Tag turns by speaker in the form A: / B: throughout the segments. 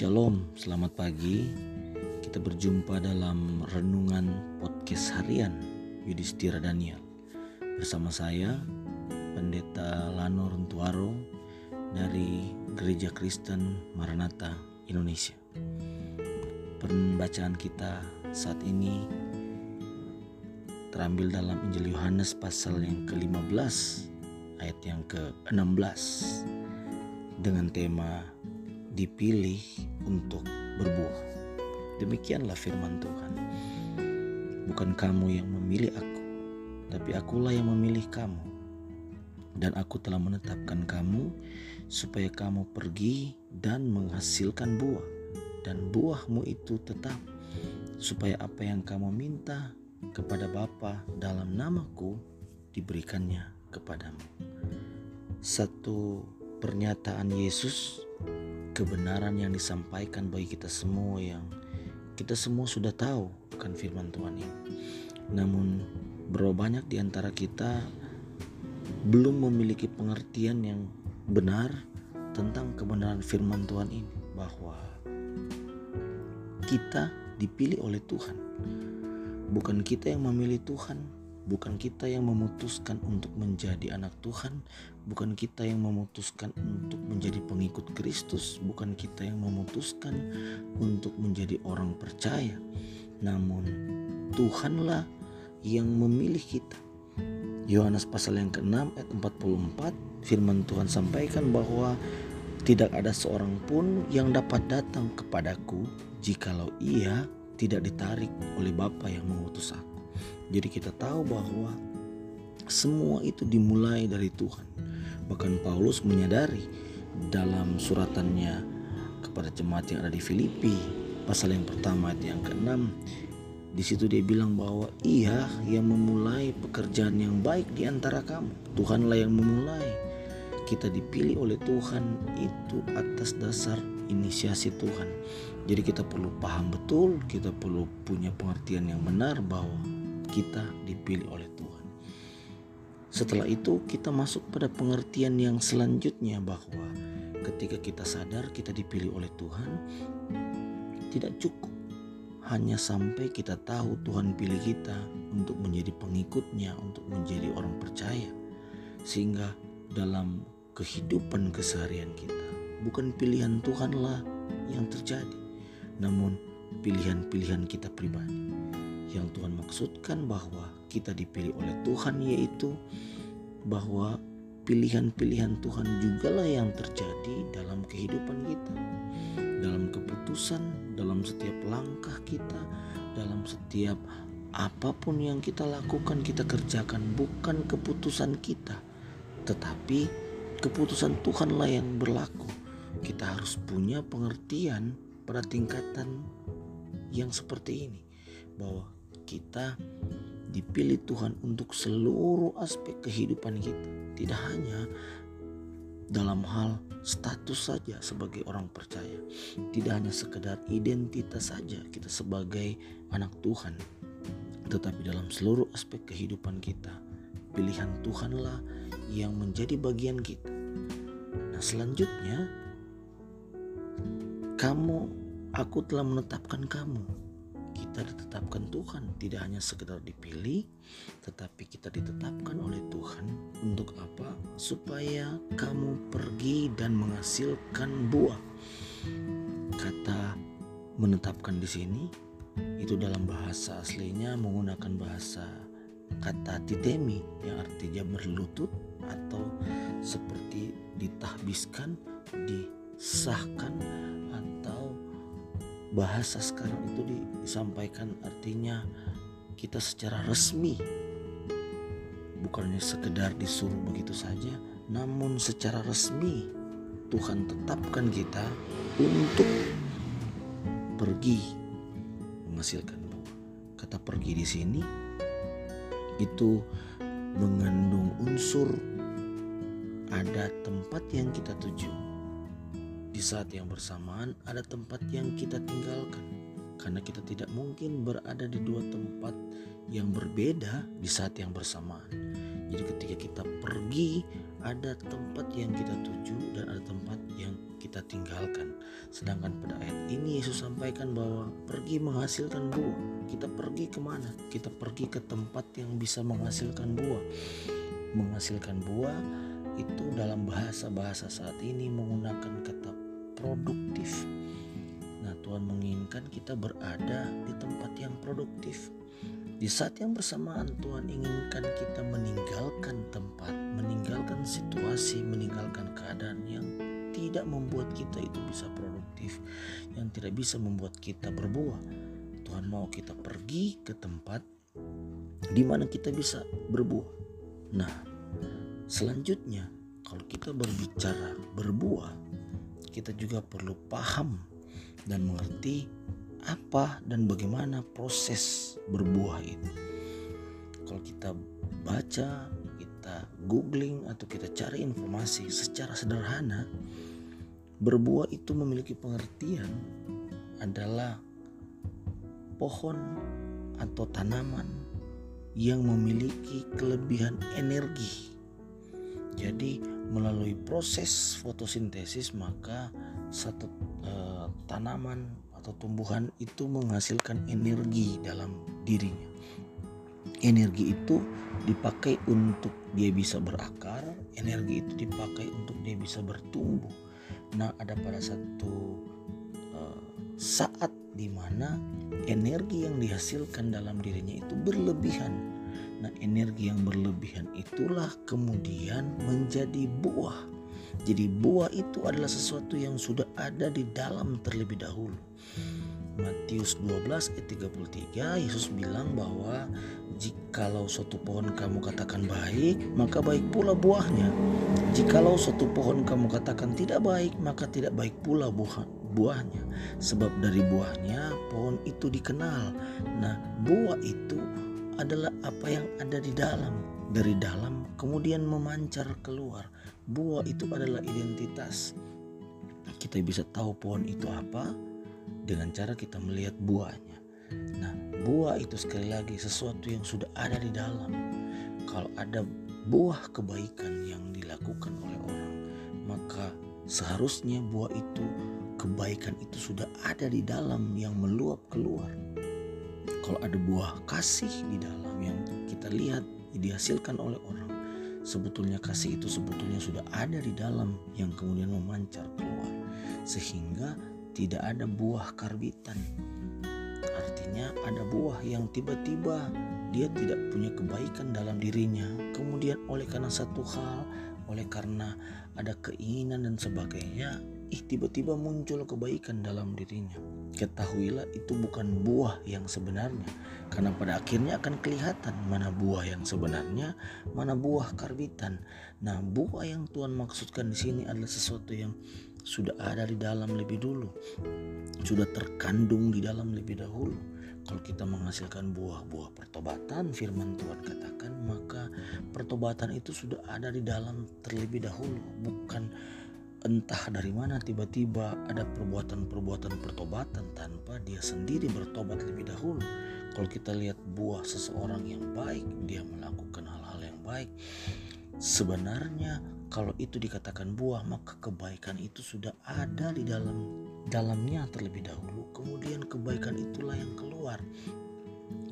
A: Shalom, selamat pagi. Kita berjumpa dalam renungan podcast harian Yudhistira Daniel. Bersama saya, Pendeta Lano Runtuaro dari Gereja Kristen Maranatha Indonesia. Pembacaan kita saat ini terambil dalam Injil Yohanes pasal yang ke-15 ayat yang ke-16 dengan tema dipilih untuk berbuah. Demikianlah firman Tuhan. Bukan kamu yang memilih aku, tapi akulah yang memilih kamu. Dan aku telah menetapkan kamu supaya kamu pergi dan menghasilkan buah. Dan buahmu itu tetap, supaya apa yang kamu minta kepada Bapa dalam namaku diberikannya kepadamu. Satu pernyataan Yesus kebenaran yang disampaikan bagi kita semua yang kita semua sudah tahu kan firman Tuhan ini. Namun berapa banyak di antara kita belum memiliki pengertian yang benar tentang kebenaran firman Tuhan ini bahwa kita dipilih oleh Tuhan. Bukan kita yang memilih Tuhan, bukan kita yang memutuskan untuk menjadi anak Tuhan, bukan kita yang memutuskan untuk menjadi pengikut Kristus, bukan kita yang memutuskan untuk menjadi orang percaya, namun Tuhanlah yang memilih kita. Yohanes pasal yang ke-6 ayat 44 firman Tuhan sampaikan bahwa tidak ada seorang pun yang dapat datang kepadaku jikalau ia tidak ditarik oleh Bapa yang mengutus aku. Jadi kita tahu bahwa semua itu dimulai dari Tuhan. Bahkan Paulus menyadari dalam suratannya kepada jemaat yang ada di Filipi pasal yang pertama ayat yang ke-6 di situ dia bilang bahwa ia yang memulai pekerjaan yang baik di antara kamu. Tuhanlah yang memulai. Kita dipilih oleh Tuhan itu atas dasar inisiasi Tuhan. Jadi kita perlu paham betul, kita perlu punya pengertian yang benar bahwa kita dipilih oleh Tuhan. Setelah itu kita masuk pada pengertian yang selanjutnya bahwa ketika kita sadar kita dipilih oleh Tuhan tidak cukup hanya sampai kita tahu Tuhan pilih kita untuk menjadi pengikutnya, untuk menjadi orang percaya. Sehingga dalam kehidupan keseharian kita bukan pilihan Tuhanlah yang terjadi, namun pilihan-pilihan kita pribadi. Yang Tuhan maksudkan bahwa kita dipilih oleh Tuhan yaitu bahwa pilihan-pilihan Tuhan jugalah yang terjadi dalam kehidupan kita. Dalam keputusan, dalam setiap langkah kita, dalam setiap apa pun yang kita lakukan, kita kerjakan bukan keputusan kita, tetapi keputusan Tuhanlah yang berlaku. Kita harus punya pengertian pada tingkatan yang seperti ini bahwa kita dipilih Tuhan untuk seluruh aspek kehidupan kita, tidak hanya dalam hal status saja sebagai orang percaya, tidak hanya sekedar identitas saja kita sebagai anak Tuhan, tetapi dalam seluruh aspek kehidupan kita, pilihan Tuhanlah yang menjadi bagian kita. Nah, selanjutnya kamu aku telah menetapkan kamu kita ditetapkan Tuhan. Tidak hanya sekedar dipilih tetapi kita ditetapkan oleh Tuhan untuk apa? Supaya kamu pergi dan menghasilkan buah. Kata menetapkan di sini itu dalam bahasa aslinya menggunakan bahasa kata titemi yang artinya berlutut atau seperti ditahbiskan disahkan bahasa sekarang itu disampaikan artinya kita secara resmi bukannya sekedar disuruh begitu saja namun secara resmi Tuhan tetapkan kita untuk pergi menghasilkan buah. Kata pergi di sini itu mengandung unsur ada tempat yang kita tuju di saat yang bersamaan ada tempat yang kita tinggalkan karena kita tidak mungkin berada di dua tempat yang berbeda di saat yang bersamaan. Jadi ketika kita pergi ada tempat yang kita tuju dan ada tempat yang kita tinggalkan. Sedangkan pada ayat ini Yesus sampaikan bahwa pergi menghasilkan buah. Kita pergi ke mana? Kita pergi ke tempat yang bisa menghasilkan buah. Menghasilkan buah itu dalam bahasa-bahasa saat ini menggunakan kata produktif. Nah, Tuhan menginginkan kita berada di tempat yang produktif. Di saat yang bersamaan Tuhan inginkan kita meninggalkan tempat, meninggalkan situasi, meninggalkan keadaan yang tidak membuat kita itu bisa produktif, yang tidak bisa membuat kita berbuah. Tuhan mau kita pergi ke tempat di mana kita bisa berbuah. Nah, selanjutnya kalau kita berbicara berbuah, kita juga perlu paham dan mengerti apa dan bagaimana proses berbuah itu. Kalau kita baca, kita googling atau kita cari informasi secara sederhana, berbuah itu memiliki pengertian adalah pohon atau tanaman yang memiliki kelebihan energi. Jadi melalui proses fotosintesis maka satu eh, tanaman atau tumbuhan itu menghasilkan energi dalam dirinya. Energi itu dipakai untuk dia bisa berakar, energi itu dipakai untuk dia bisa bertumbuh. Nah, ada pada satu uh, saat di mana energi yang dihasilkan dalam dirinya itu berlebihan. Nah, energi yang berlebihan itulah kemudian menjadi buah. Jadi buah itu adalah sesuatu yang sudah ada di dalam terlebih dahulu. Matius 12 ayat 33 Yesus bilang bahwa jikalau suatu pohon kamu katakan baik maka baik pula buahnya. Jikalau suatu pohon kamu katakan tidak baik maka tidak baik pula buah buahnya. Sebab dari buahnya pohon itu dikenal. Nah buah itu adalah apa yang ada di dalam dari dalam kemudian memancar keluar buah itu adalah identitas. Kita bisa tahu pohon itu apa dengan cara kita melihat buahnya. Nah, buah itu sekali lagi sesuatu yang sudah ada di dalam. Kalau ada buah kebaikan yang dilakukan oleh orang, maka seharusnya buah itu kebaikan itu sudah ada di dalam yang meluap keluar. Kalau ada buah kasih di dalam yang kita lihat dihasilkan oleh orang sebetulnya kasih itu sebetulnya sudah ada di dalam yang kemudian memancar keluar. Sehingga tidak ada buah karbitan. Artinya ada buah yang tiba-tiba dia tidak punya kebaikan dalam dirinya. Kemudian oleh karena satu hal oleh karena ada keinginan dan sebagainya ih tiba-tiba muncul kebaikan dalam dirinya. Ketahuilah itu bukan buah yang sebenarnya, karena pada akhirnya akan kelihatan mana buah yang sebenarnya, mana buah karbitan. Nah, buah yang Tuhan maksudkan di sini adalah sesuatu yang sudah ada di dalam lebih dulu, sudah terkandung di dalam lebih dahulu. Kalau kita menghasilkan buah-buah pertobatan, firman Tuhan katakan, maka pertobatan itu sudah ada di dalam terlebih dahulu, bukan entah dari mana tiba-tiba ada perbuatan-perbuatan pertobatan tanpa dia sendiri bertobat lebih dahulu. Kalau kita lihat buah seseorang yang baik, dia melakukan hal-hal yang baik. Sebenarnya kalau itu dikatakan buah, maka kebaikan itu sudah ada di dalam dalamnya terlebih dahulu. Kemudian kebaikan itulah yang keluar.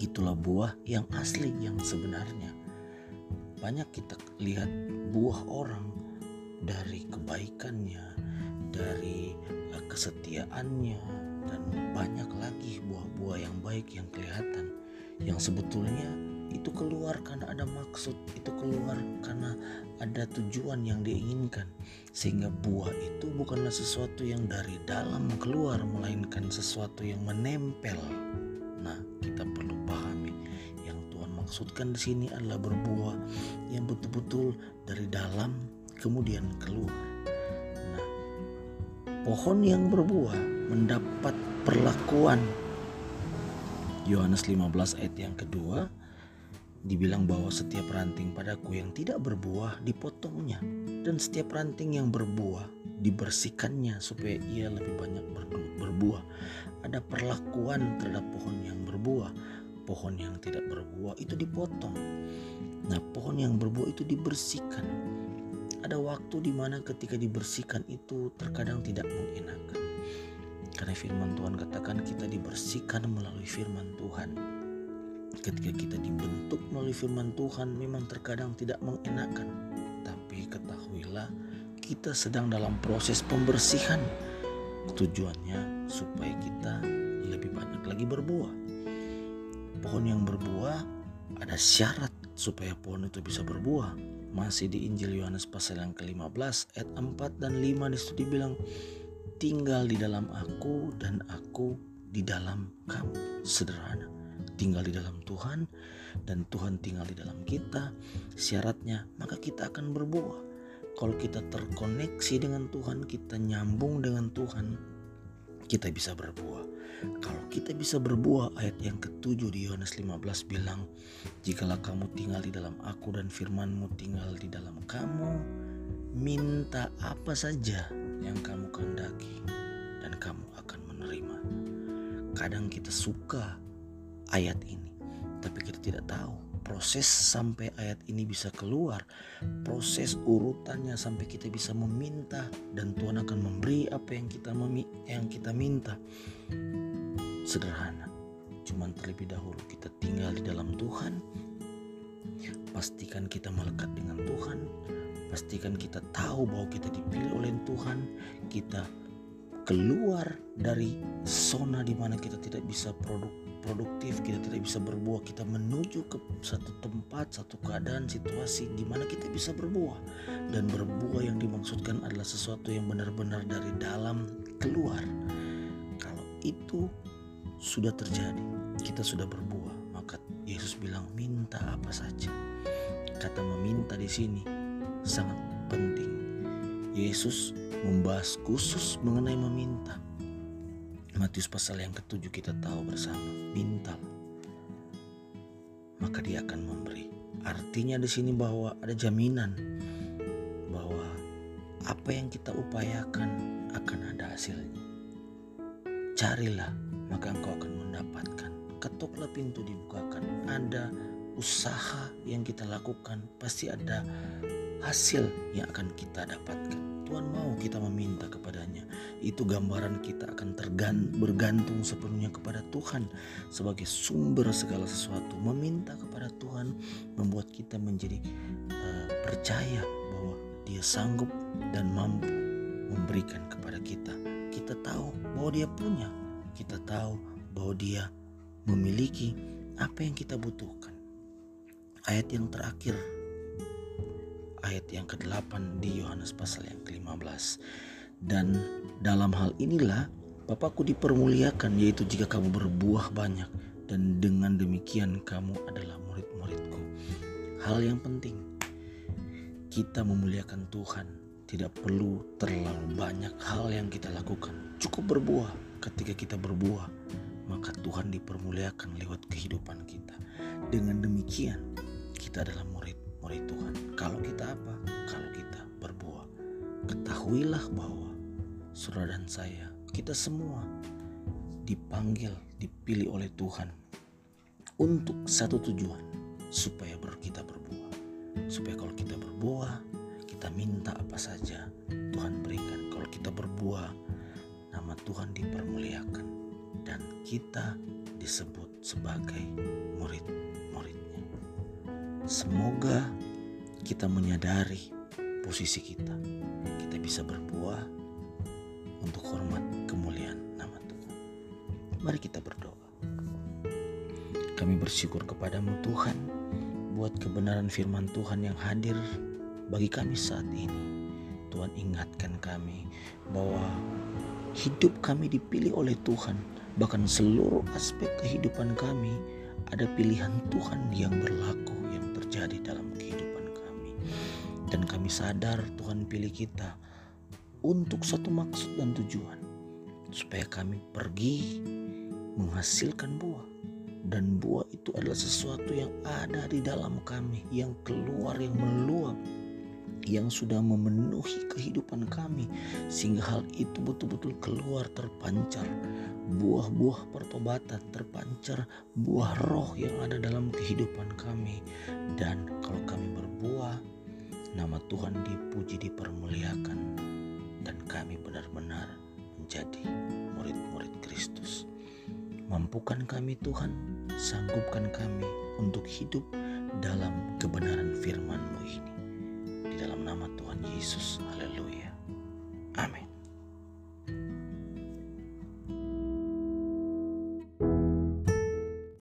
A: Itulah buah yang asli yang sebenarnya. Banyak kita lihat buah orang dari kebaikannya, dari uh, kesetiaannya, dan banyak lagi buah-buah yang baik yang kelihatan, yang sebetulnya itu keluar karena ada maksud, itu keluar karena ada tujuan yang diinginkan, sehingga buah itu bukanlah sesuatu yang dari dalam keluar, melainkan sesuatu yang menempel. Nah, kita perlu pahami yang Tuhan maksudkan di sini adalah berbuah yang betul-betul dari dalam kemudian keluar. Nah, pohon yang berbuah mendapat perlakuan. Yohanes 15 ayat yang kedua dibilang bahwa setiap ranting padaku yang tidak berbuah dipotongnya dan setiap ranting yang berbuah dibersihkannya supaya ia lebih banyak berbuah. Ada perlakuan terhadap pohon yang berbuah. Pohon yang tidak berbuah itu dipotong. Nah, pohon yang berbuah itu dibersihkan ada waktu di mana ketika dibersihkan itu terkadang tidak mengenakan. Karena firman Tuhan katakan kita dibersihkan melalui firman Tuhan. Ketika kita dibentuk melalui firman Tuhan memang terkadang tidak mengenakan. Tapi ketahuilah kita sedang dalam proses pembersihan. Tujuannya supaya kita lebih banyak lagi berbuah. Pohon yang berbuah ada syarat supaya pohon itu bisa berbuah. Masih di Injil Yohanes pasal yang ke-15 ayat 4 dan 5 di situ dibilang tinggal di dalam aku dan aku di dalam kamu. Sederhana. Tinggal di dalam Tuhan dan Tuhan tinggal di dalam kita. Syaratnya maka kita akan berbuah. Kalau kita terkoneksi dengan Tuhan, kita nyambung dengan Tuhan, kita bisa berbuah. Kalau kita bisa berbuah, ayat yang ketujuh di Yohanes 15 bilang, Jikalau kamu tinggal di dalam aku dan firmanmu tinggal di dalam kamu, minta apa saja yang kamu kehendaki dan kamu akan menerima. Kadang kita suka ayat ini, tapi kita tidak tahu proses sampai ayat ini bisa keluar, proses urutannya sampai kita bisa meminta dan Tuhan akan memberi apa yang kita memi yang kita minta. Sederhana. Cuman terlebih dahulu kita tinggal di dalam Tuhan. Pastikan kita melekat dengan Tuhan, Pastikan kita tahu bahwa kita dipilih oleh Tuhan, kita keluar dari zona di mana kita tidak bisa produk, produktif, kita tidak bisa berbuah, kita menuju ke satu tempat, satu keadaan, situasi di mana kita bisa berbuah. Dan berbuah yang dimaksudkan adalah sesuatu yang benar-benar dari dalam keluar. Kalau itu sudah terjadi, kita sudah berbuah, maka Yesus bilang minta apa saja. Kata meminta di sini sangat penting. Yesus membahas khusus mengenai meminta. Matius pasal yang ketujuh kita tahu bersama, minta maka dia akan memberi. Artinya di sini bahwa ada jaminan bahwa apa yang kita upayakan akan ada hasilnya. Carilah, maka engkau akan mendapatkan. Ketuklah pintu dibukakan. Ada usaha yang kita lakukan, pasti ada hasil yang akan kita dapatkan. Tuhan mau kita meminta kepadanya. Itu gambaran kita akan tergan bergantung sepenuhnya kepada Tuhan sebagai sumber segala sesuatu. Meminta kepada Tuhan membuat kita menjadi uh, percaya bahwa Dia sanggup dan mampu memberikan kepada kita. Kita tahu bahwa Dia punya. Kita tahu bahwa Dia memiliki apa yang kita butuhkan. Ayat yang terakhir ayat yang ke-8 di Yohanes pasal yang ke-15. Dan dalam hal inilah Bapakku dipermuliakan yaitu jika kamu berbuah banyak dan dengan demikian kamu adalah murid-muridku. Hal yang penting kita memuliakan Tuhan tidak perlu terlalu banyak hal yang kita lakukan. Cukup berbuah. Ketika kita berbuah, maka Tuhan dipermuliakan lewat kehidupan kita. Dengan demikian, kita adalah murid murid Tuhan. Ketahuilah bahwa saudara dan saya, kita semua dipanggil, dipilih oleh Tuhan untuk satu tujuan, supaya kita berbuah. Supaya kalau kita berbuah, kita minta apa saja, Tuhan berikan. Kalau kita berbuah, nama Tuhan dipermuliakan dan kita disebut sebagai murid-muridnya. Semoga kita menyadari posisi kita. Bisa berbuah untuk hormat kemuliaan nama Tuhan. Mari kita berdoa. Kami bersyukur kepadamu Tuhan buat kebenaran firman Tuhan yang hadir bagi kami saat ini. Tuhan ingatkan kami bahwa hidup kami dipilih oleh Tuhan, bahkan seluruh aspek kehidupan kami ada pilihan Tuhan yang berlaku terjadi dalam kehidupan kami. Dan kami sadar Tuhan pilih kita untuk satu maksud dan tujuan. Supaya kami pergi menghasilkan buah. Dan buah itu adalah sesuatu yang ada di dalam kami. Yang keluar, yang meluap yang sudah memenuhi kehidupan kami sehingga hal itu betul-betul keluar terpancar buah-buah pertobatan terpancar buah roh yang ada dalam kehidupan kami dan kalau kami berbuah nama Tuhan dipuji, dipermuliakan, dan kami benar-benar menjadi murid-murid Kristus. Mampukan kami Tuhan, sanggupkan kami untuk hidup dalam kebenaran firman-Mu ini. Di dalam nama Tuhan Yesus, haleluya.